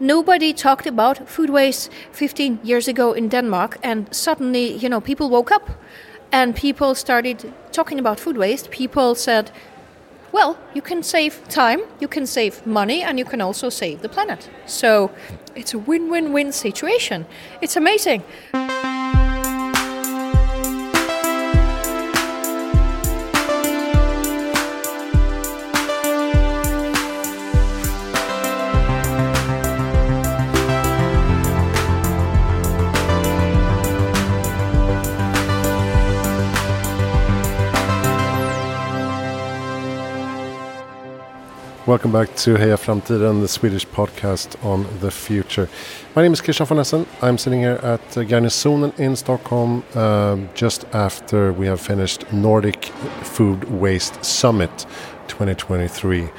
Nobody talked about food waste 15 years ago in Denmark, and suddenly, you know, people woke up and people started talking about food waste. People said, well, you can save time, you can save money, and you can also save the planet. So it's a win win win situation. It's amazing. Welcome back to Heja Framtiden, the Swedish podcast on the future. My name is Christian von Essen. I'm sitting here at uh, Garnisonen in Stockholm um, just after we have finished Nordic Food Waste Summit 2023.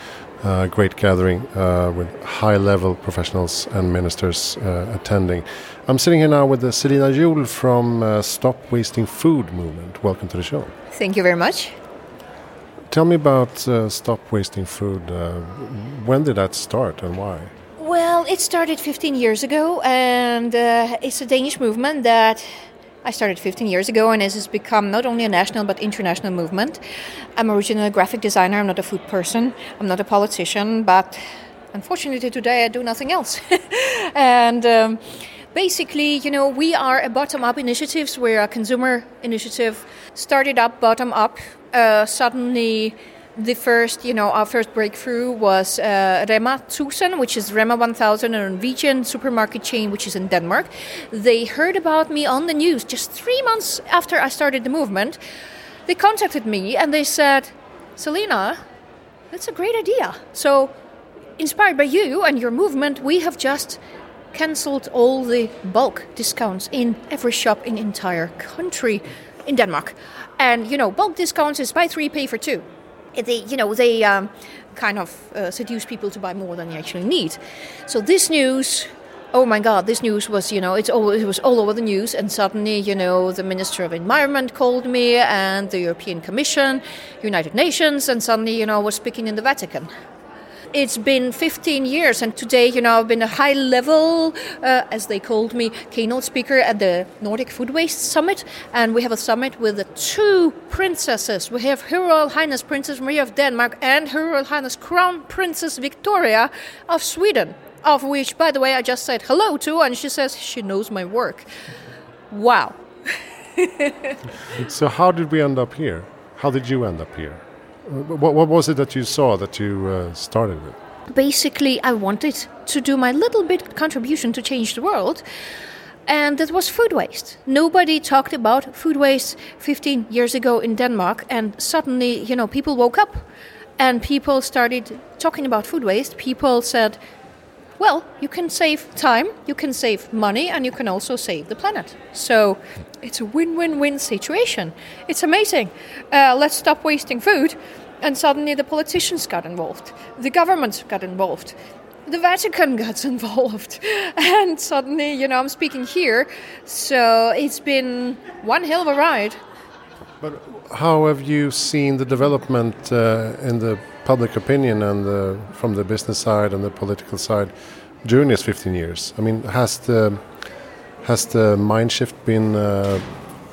Uh, great gathering uh, with high level professionals and ministers uh, attending. I'm sitting here now with uh, Selina Juul from uh, Stop Wasting Food movement. Welcome to the show. Thank you very much. Tell me about uh, Stop Wasting Food. Uh, when did that start and why? Well, it started 15 years ago, and uh, it's a Danish movement that I started 15 years ago, and it has become not only a national but international movement. I'm originally a graphic designer. I'm not a food person. I'm not a politician, but unfortunately today I do nothing else. and um, basically, you know, we are a bottom-up initiatives. We're a consumer initiative, started up bottom up uh, suddenly the first, you know, our first breakthrough was uh, Rema 1000, which is Rema 1000, a Norwegian supermarket chain, which is in Denmark. They heard about me on the news just three months after I started the movement. They contacted me and they said, Selina, that's a great idea. So, inspired by you and your movement, we have just cancelled all the bulk discounts in every shop in entire country in Denmark. And you know, bulk discounts is buy three, pay for two. They, you know, they um, kind of uh, seduce people to buy more than they actually need. So this news, oh my God, this news was, you know, it's all, it was all over the news. And suddenly, you know, the Minister of Environment called me, and the European Commission, United Nations, and suddenly, you know, I was speaking in the Vatican it's been 15 years, and today, you know, I've been a high level, uh, as they called me, keynote speaker at the Nordic Food Waste Summit. And we have a summit with the two princesses. We have Her Royal Highness Princess Marie of Denmark and Her Royal Highness Crown Princess Victoria of Sweden, of which, by the way, I just said hello to, and she says she knows my work. Wow. so, how did we end up here? How did you end up here? What, what was it that you saw that you uh, started with? Basically, I wanted to do my little bit contribution to change the world, and that was food waste. Nobody talked about food waste 15 years ago in Denmark, and suddenly, you know, people woke up and people started talking about food waste. People said, well, you can save time, you can save money, and you can also save the planet. So it's a win win win situation. It's amazing. Uh, let's stop wasting food. And suddenly the politicians got involved, the government got involved, the Vatican got involved. And suddenly, you know, I'm speaking here. So it's been one hell of a ride. But how have you seen the development uh, in the public opinion and the, from the business side and the political side during these 15 years? I mean, has the has the mind shift been uh,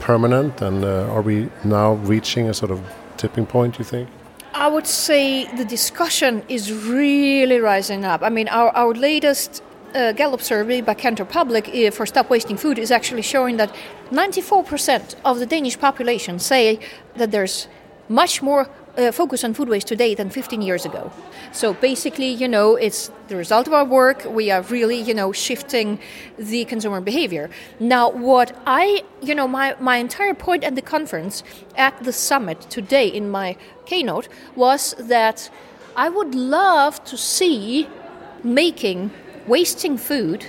permanent, and uh, are we now reaching a sort of tipping point? You think? I would say the discussion is really rising up. I mean, our, our latest uh, Gallup survey by Kantar Public uh, for Stop Wasting Food is actually showing that 94% of the Danish population say that there's much more uh, focus on food waste today than 15 years ago. So basically, you know, it's the result of our work. We are really, you know, shifting the consumer behavior. Now, what I, you know, my, my entire point at the conference, at the summit today in my keynote, was that I would love to see making wasting food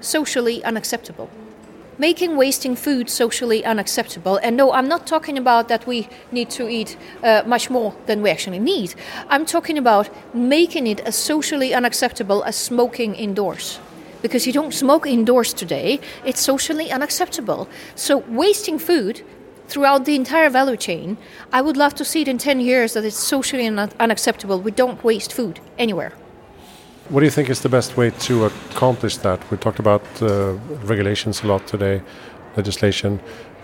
socially unacceptable making wasting food socially unacceptable. And no, I'm not talking about that we need to eat uh, much more than we actually need. I'm talking about making it as socially unacceptable as smoking indoors. Because you don't smoke indoors today, it's socially unacceptable. So, wasting food throughout the entire value chain, I would love to see it in 10 years that it's socially un- unacceptable. We don't waste food anywhere. What do you think is the best way to accomplish that? We talked about uh, regulations a lot today, legislation,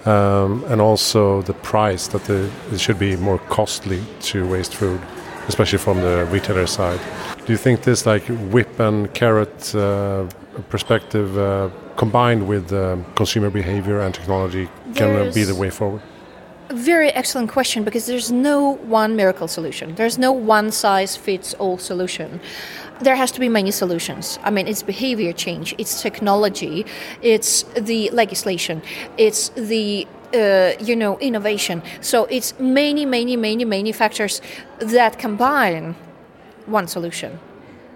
um, and also the price that the, it should be more costly to waste food, especially from the retailer side. Do you think this like whip and carrot uh, perspective uh, combined with um, consumer behavior and technology can be the way forward? Very excellent question because there's no one miracle solution. There's no one size fits all solution. There has to be many solutions. I mean, it's behavior change, it's technology, it's the legislation, it's the uh, you know innovation. So it's many, many, many, many factors that combine one solution.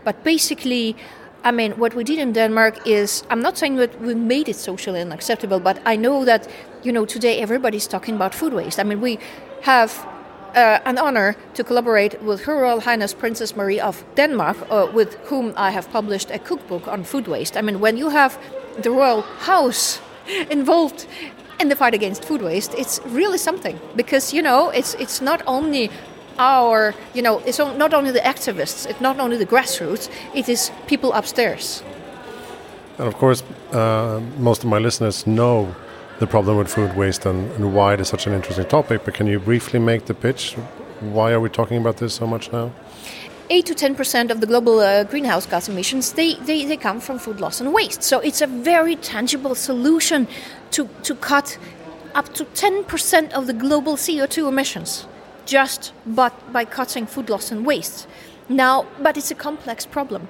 But basically, I mean, what we did in Denmark is, I'm not saying that we made it socially unacceptable, but I know that, you know, today everybody's talking about food waste. I mean, we have uh, an honor to collaborate with Her Royal Highness Princess Marie of Denmark, uh, with whom I have published a cookbook on food waste. I mean, when you have the royal house involved in the fight against food waste, it's really something because you know it's it's not only our, you know, it's not only the activists, it's not only the grassroots, it is people upstairs. And of course, uh, most of my listeners know the problem with food waste and, and, why it is such an interesting topic. But can you briefly make the pitch? Why are we talking about this so much now? 8 to 10% of the global uh, greenhouse gas emissions, they, they, they come from food loss and waste. So it's a very tangible solution to, to cut up to 10% of the global CO2 emissions just but by cutting food loss and waste. Now, but it's a complex problem.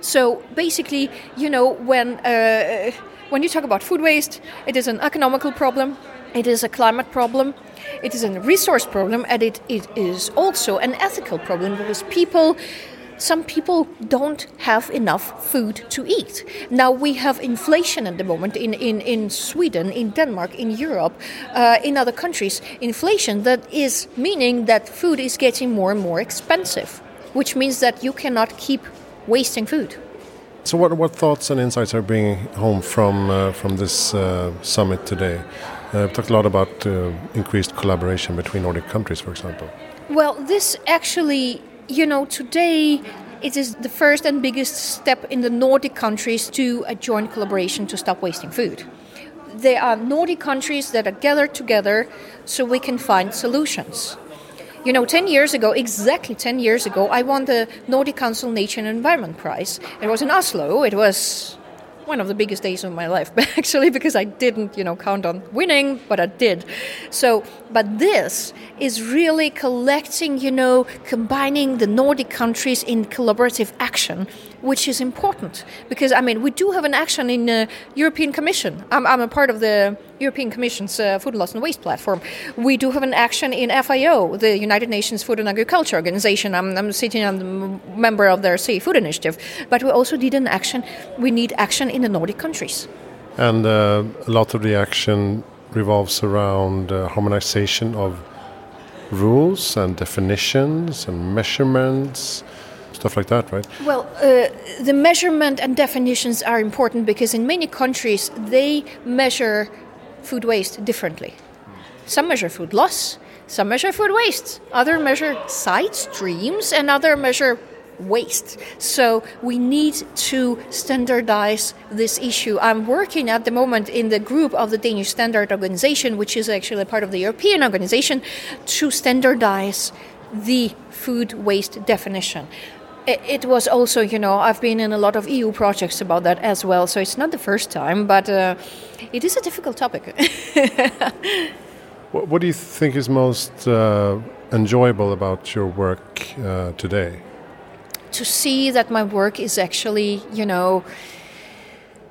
So basically, you know, when uh, when you talk about food waste, it is an economical problem, it is a climate problem, it is a resource problem, and it, it is also an ethical problem because people some people don't have enough food to eat. Now we have inflation at the moment in, in, in Sweden, in Denmark, in Europe, uh, in other countries. Inflation that is meaning that food is getting more and more expensive, which means that you cannot keep wasting food. So, what, what thoughts and insights are bringing home from uh, from this uh, summit today? Uh, we talked a lot about uh, increased collaboration between Nordic countries, for example. Well, this actually you know, today it is the first and biggest step in the Nordic countries to a joint collaboration to stop wasting food. There are Nordic countries that are gathered together so we can find solutions. You know, 10 years ago, exactly 10 years ago, I won the Nordic Council Nature and Environment Prize. It was in Oslo. It was one of the biggest days of my life, actually, because I didn't, you know, count on winning, but I did. So, but this is really collecting, you know, combining the Nordic countries in collaborative action, which is important because I mean we do have an action in the European Commission. I'm, I'm a part of the European Commission's uh, Food Loss and Waste platform. We do have an action in FAO, the United Nations Food and Agriculture Organization. I'm, I'm sitting on the member of their Save Food Initiative, but we also did an action. We need action in the Nordic countries. And uh, a lot of the action revolves around uh, harmonization of rules and definitions and measurements stuff like that, right? Well, uh, the measurement and definitions are important because in many countries they measure food waste differently. Some measure food loss, some measure food waste, other measure side streams, and other measure waste. So we need to standardize this issue. I'm working at the moment in the group of the Danish Standard Organization, which is actually part of the European organization, to standardize the food waste definition. It was also, you know, I've been in a lot of EU projects about that as well, so it's not the first time, but uh, it is a difficult topic. what do you think is most uh, enjoyable about your work uh, today? To see that my work is actually, you know,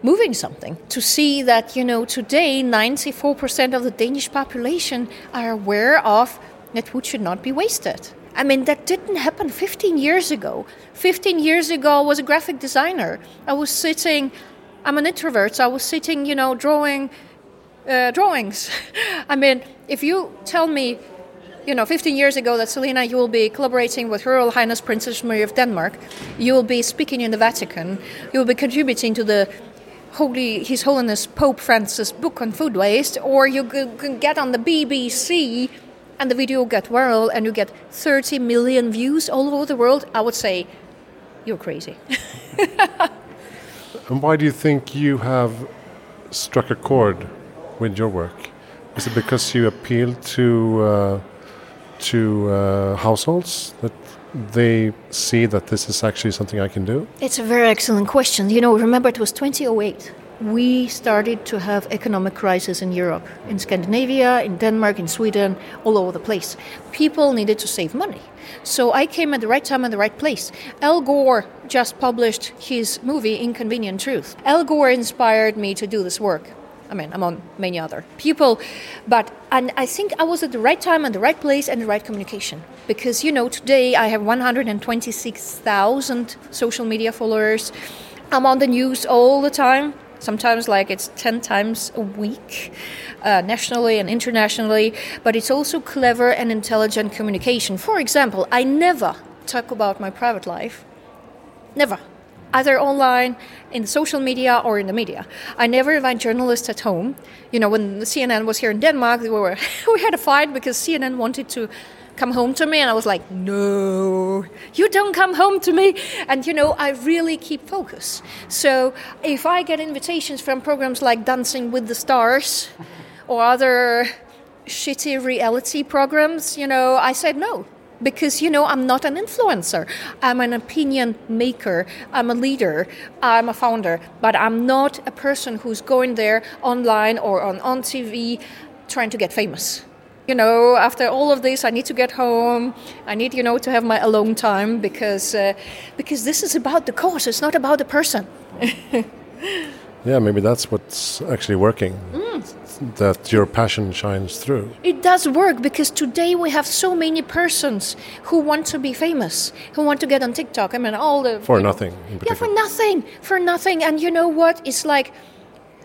moving something. To see that, you know, today 94% of the Danish population are aware of that food should not be wasted I mean, that didn't happen 15 years ago. 15 years ago, I was a graphic designer. I was sitting, I'm an introvert, so I was sitting, you know, drawing uh, drawings. I mean, if you tell me, you know, 15 years ago that Selina, you will be collaborating with Her Royal Highness Princess Marie of Denmark, you will be speaking in the Vatican, you will be contributing to the Holy His Holiness Pope Francis book on food waste, or you can get on the BBC and the video get viral and you get 30 million views all over the world, I would say you're crazy. and why do you think you have struck a chord with your work? Is it because you appeal to uh, to uh, households that they see that this is actually something I can do? It's a very excellent question. You know, remember it was 2008. We started to have economic crisis in Europe, in Scandinavia, in Denmark, in Sweden, all over the place. People needed to save money. So I came at the right time and the right place. Al Gore just published his movie Inconvenient Truth. Al Gore inspired me to do this work. I mean, among many other people, but and I think I was at the right time and the right place and the right communication because you know today I have 126,000 social media followers. I'm on the news all the time. Sometimes, like it's 10 times a week, uh, nationally and internationally, but it's also clever and intelligent communication. For example, I never talk about my private life. Never either online, in social media, or in the media. I never invite journalists at home. You know, when CNN was here in Denmark, we, were, we had a fight because CNN wanted to come home to me, and I was like, no, you don't come home to me. And you know, I really keep focus. So if I get invitations from programs like Dancing with the Stars or other shitty reality programs, you know, I said no because you know I'm not an influencer. I'm an opinion maker. I'm a leader. I'm a founder, but I'm not a person who's going there online or on on TV trying to get famous. You know, after all of this, I need to get home. I need, you know, to have my alone time because uh, because this is about the cause. It's not about the person. yeah, maybe that's what's actually working. Mm that your passion shines through. It does work because today we have so many persons who want to be famous, who want to get on TikTok. I mean, all the for nothing. yeah, for nothing, for nothing. And you know what? It's like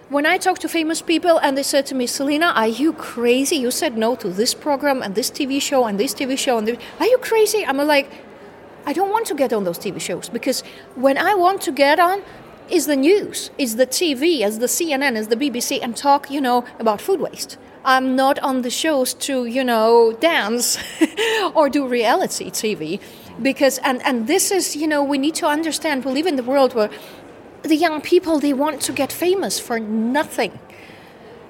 when I talk to famous people and they said to me, Selina, are you crazy? You said no to this program and this TV show and this TV show. And this. are you crazy? I'm like, I don't want to get on those TV shows because when I want to get on, is the news, is the TV, as the CNN, as the BBC, and talk, you know, about food waste. I'm not on the shows to, you know, dance or do reality TV. Because, and, and this is, you know, we need to understand we live in the world where the young people, they want to get famous for nothing.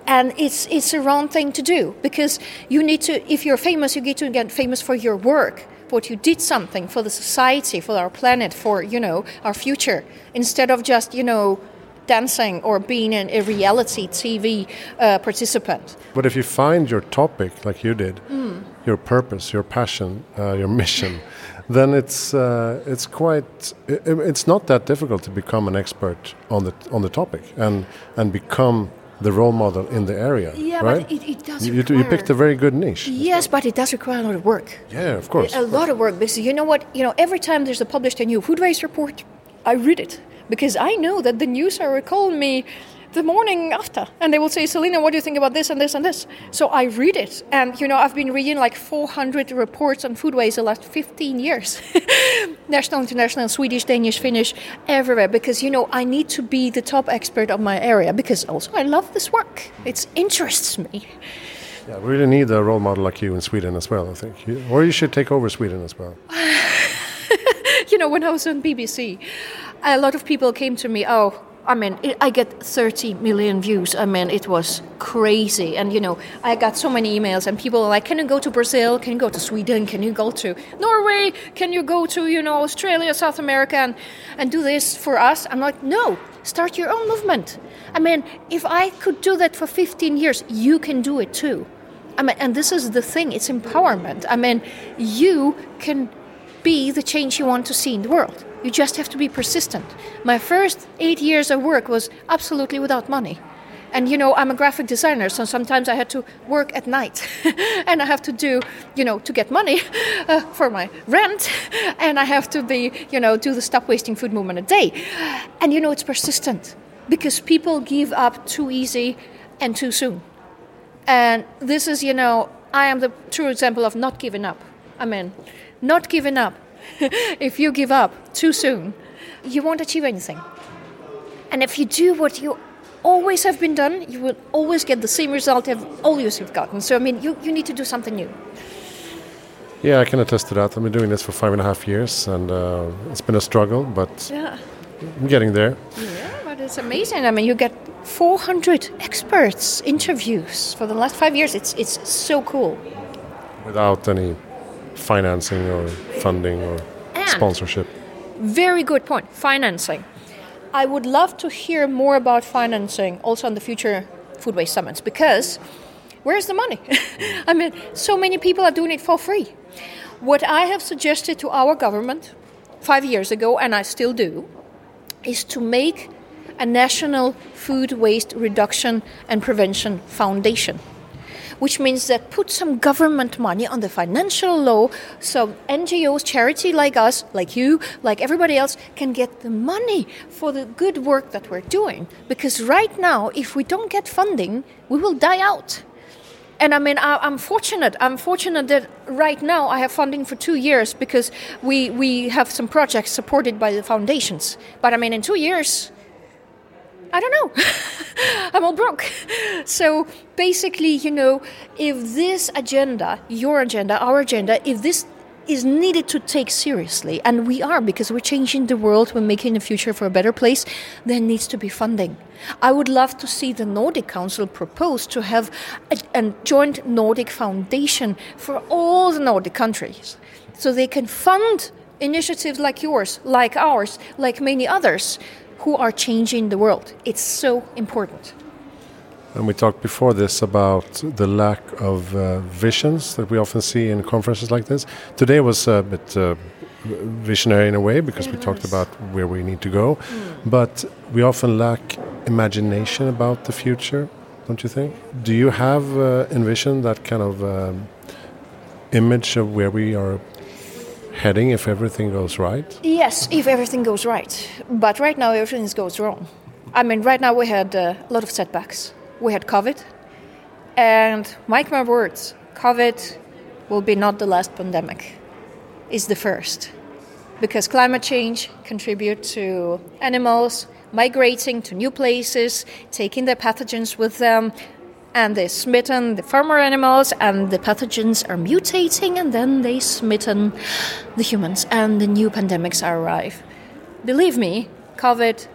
And it's, it's a wrong thing to do because you need to, if you're famous, you get to get famous for your work what you did something for the society, for our planet, for you know our future, instead of just you know dancing or being in a reality TV uh, participant. But if you find your topic like you did, mm. your purpose, your passion, uh, your mission, then it's uh, it's quite it, it's not that difficult to become an expert on the on the topic and and become the role model in the area. Yeah, right? but it, it does. You, you, picked a very good niche. Yes, but it does require a lot of work. Yeah, of course. A of lot course. of work because you know what? You know, every time there's a published a new food waste report, I read it because I know that the news are calling me the morning after and they will say selina what do you think about this and this and this so i read it and you know i've been reading like 400 reports on food waste the last 15 years national international swedish danish finnish everywhere because you know i need to be the top expert of my area because also i love this work it interests me yeah, we really need a role model like you in Sweden as well, I think. Or you should take over Sweden as well. you know, when I was on BBC, a lot of people came to me, oh, I mean, it, I get 30 million views. I mean, it was crazy. And, you know, I got so many emails, and people are like, Can you go to Brazil? Can you go to Sweden? Can you go to Norway? Can you go to, you know, Australia, South America, and, and do this for us? I'm like, No, start your own movement. I mean, if I could do that for 15 years, you can do it too. I mean, and this is the thing it's empowerment. I mean, you can be the change you want to see in the world. You just have to be persistent. My first eight years of work was absolutely without money. And you know, I'm a graphic designer, so sometimes I had to work at night, and I have to do, you know, to get money uh, for my rent, and I have to be, you know, do the stop wasting food movement a day. And you know, it's persistent because people give up too easy and too soon. And this is, you know, I am the true example of not giving up. I mean, not giving up if you give up too soon, you won't achieve anything. And if you do what you always have been done, you will always get the same result you've always have gotten. So I mean, you, you need to do something new. Yeah, I can attest to that. I've been doing this for five and a half years, and uh, it's been a struggle, but yeah. I'm getting there. Yeah, but it's amazing. I mean, you get 400 experts interviews for the last five years. It's it's so cool. Without any financing or funding or And- sponsorship. Very good point. Financing. I would love to hear more about financing also on the future food waste summits because where's the money? I mean, so many people are doing it for free. What I have suggested to our government five years ago, and I still do, is to make a national food waste reduction and prevention foundation which means that put some government money on the financial law so NGOs, charity like us, like you, like everybody else, can get the money for the good work that we're doing. Because right now, if we don't get funding, we will die out. And I mean, I, I'm fortunate. I'm fortunate that right now I have funding for two years because we, we have some projects supported by the foundations. But I mean, in two years, I don't know. I'm all broke. So basically, you know, if this agenda, your agenda, our agenda, if this is needed to take seriously, and we are because we're changing the world, we're making the future for a better place, there needs to be funding. I would love to see the Nordic Council propose to have a, a joint Nordic foundation for all the Nordic countries so they can fund initiatives like yours, like ours, like many others who are changing the world. It's so important. And we talked before this about the lack of uh, visions that we often see in conferences like this. Today was a bit uh, visionary in a way because we talked about where we need to go, but we often lack imagination about the future, don't you think? Do you have uh, envisioned that kind of um, image of where we are heading if everything goes right? Yes, if everything goes right. But right now, everything goes wrong. I mean, right now we had a lot of setbacks. We had COVID, and mark my words, COVID will be not the last pandemic. It's the first, because climate change contribute to animals migrating to new places, taking their pathogens with them, and they smitten the farmer animals and the pathogens are mutating and then they smitten the humans and the new pandemics arrive believe me covid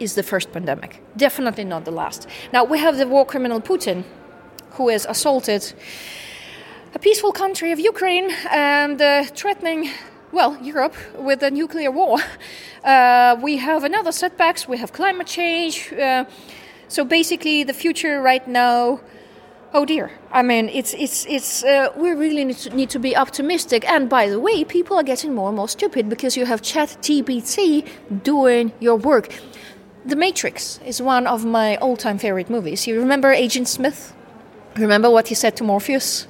is the first pandemic definitely not the last now we have the war criminal putin who has assaulted a peaceful country of ukraine and uh, threatening well, Europe with a nuclear war. Uh, we have another setbacks. We have climate change. Uh, so basically, the future right now. Oh dear! I mean, it's it's it's. Uh, we really need to, need to be optimistic. And by the way, people are getting more and more stupid because you have Chat GPT doing your work. The Matrix is one of my all-time favorite movies. You remember Agent Smith? Remember what he said to Morpheus?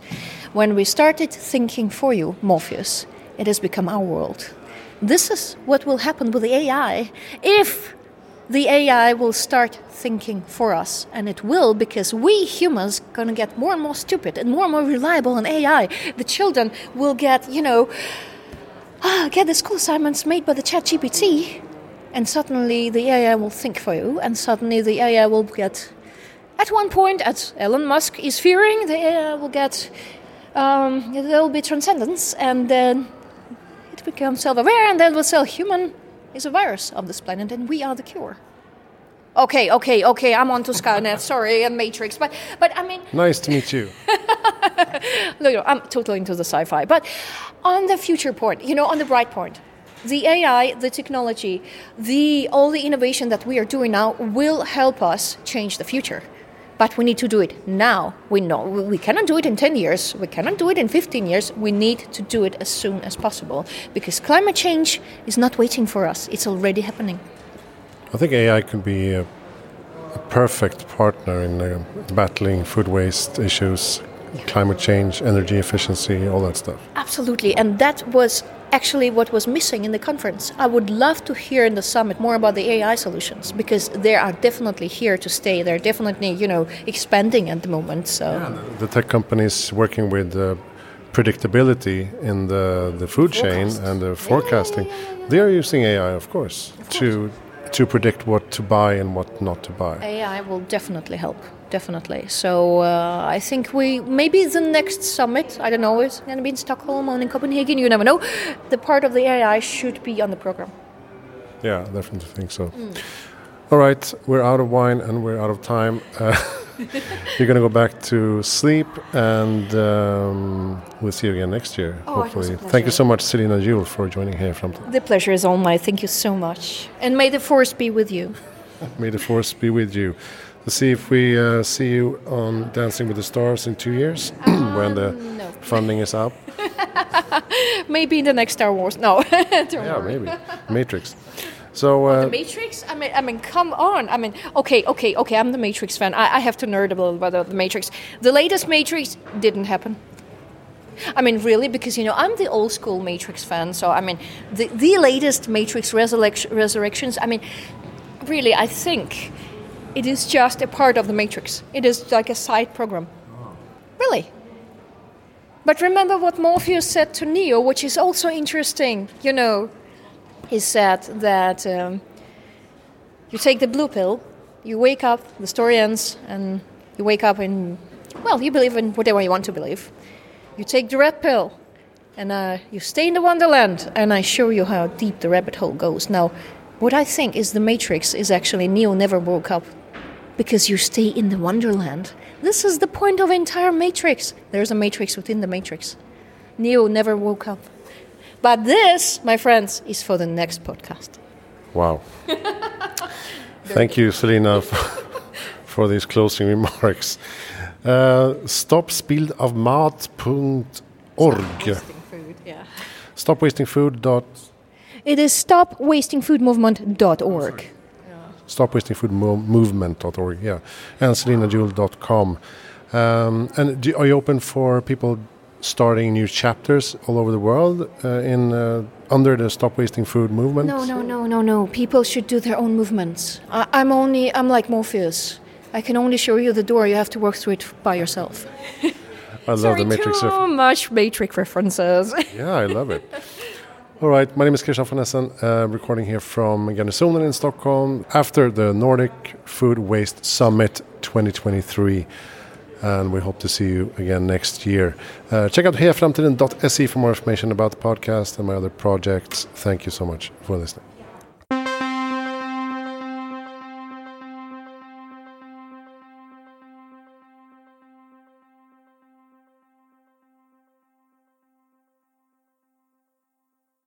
When we started thinking for you, Morpheus, it has become our world. This is what will happen with the AI if the AI will start thinking for us. And it will because we humans are going to get more and more stupid and more and more reliable on AI. The children will get, you know, ah, get the school assignments made by the chat GPT and suddenly the AI will think for you and suddenly the AI will get at one point, as Elon Musk is fearing, the AI will get um, there will be transcendence, and then it becomes self-aware, and then will say human is a virus of this planet, and we are the cure. Okay, okay, okay. I'm on to Skynet. Sorry, and Matrix, but but I mean, Nice to meet you. no, no, I'm totally into the sci-fi. But on the future point, you know, on the bright point, the AI, the technology, the all the innovation that we are doing now will help us change the future. But we need to do it now. We know we cannot do it in 10 years. We cannot do it in 15 years. We need to do it as soon as possible because climate change is not waiting for us. It's already happening. I think AI can be a, a perfect partner in uh, battling food waste issues, climate change, energy efficiency, all that stuff. Absolutely, and that was actually what was missing in the conference. I would love to hear in the summit more about the AI solutions because they are definitely here to stay. They're definitely, you know, expanding at the moment. So The tech companies working with uh, predictability in the, the food chain and the forecasting, they are using AI, of course, to to predict what to buy and what not to buy. AI will definitely help. Definitely. So uh, I think we maybe the next summit. I don't know. It's going to be in Stockholm or in Copenhagen. You never know. The part of the AI should be on the program. Yeah, definitely think so. All right, we're out of wine and we're out of time. Uh, you're going to go back to sleep, and um, we'll see you again next year, Oh, it was a hopefully. Thank you so much, Selina Juul, for joining here from. The pleasure is all mine. Thank you so much. And may the force be with you. May the force be with you. Let's see if we uh, see you on Dancing with the Stars in two years when the No. funding is up. Maybe in the next Star Wars. No. Yeah, worry. maybe. Matrix. So, uh, The Matrix? I mean, I mean, come on. I mean, okay, okay, okay. I'm the Matrix fan. I, I have to nerd a little bit about the Matrix. The latest Matrix didn't happen. I mean, really, because you know I'm the old school Matrix fan. So I mean, the the latest Matrix Resurrec- Resurrections. I mean, really, I think it is just a part of the Matrix. It is like a side program. Really. But remember what Morpheus said to Neo, which is also interesting. You know, he said that um, you take the blue pill, you wake up, the story ends, and you wake up in, well, you believe in whatever you want to believe. You take the red pill, and uh, you stay in the Wonderland, and I show you how deep the rabbit hole goes. Now, what I think is the Matrix is actually Neo never woke up because you stay in the Wonderland. This is the point of entire Matrix. There's a Matrix within the Matrix. Neo never woke up. But this, my friends, is for the next podcast. wow. Thank you, Selina, for, for these closing remarks. Uh, Stopspildafmad.org. Stop wasting food. Dot, It is stopwastingfoodmovement.org. stopwastingfoodmovement.org. Yeah, and selinajuul.com. Um, and do, are you open for people starting new chapters all over the world uh, in uh, under the Stop Wasting Food movement? No, no, no, no, no. People should do their own movements. I, I'm only, I'm like Morpheus. I can only show you the door. You have to work through it by yourself. I love Sorry, the Matrix. too ref- much Matrix references. Yeah, I love it. All right, my name is Christian von Essen, uh, recording here from Garnisonen in Stockholm after the Nordic Food Waste Summit 2023. And we hope to see you again next year. Uh, check out hejaframtiden.se for more information about the podcast and my other projects. Thank you so much for listening.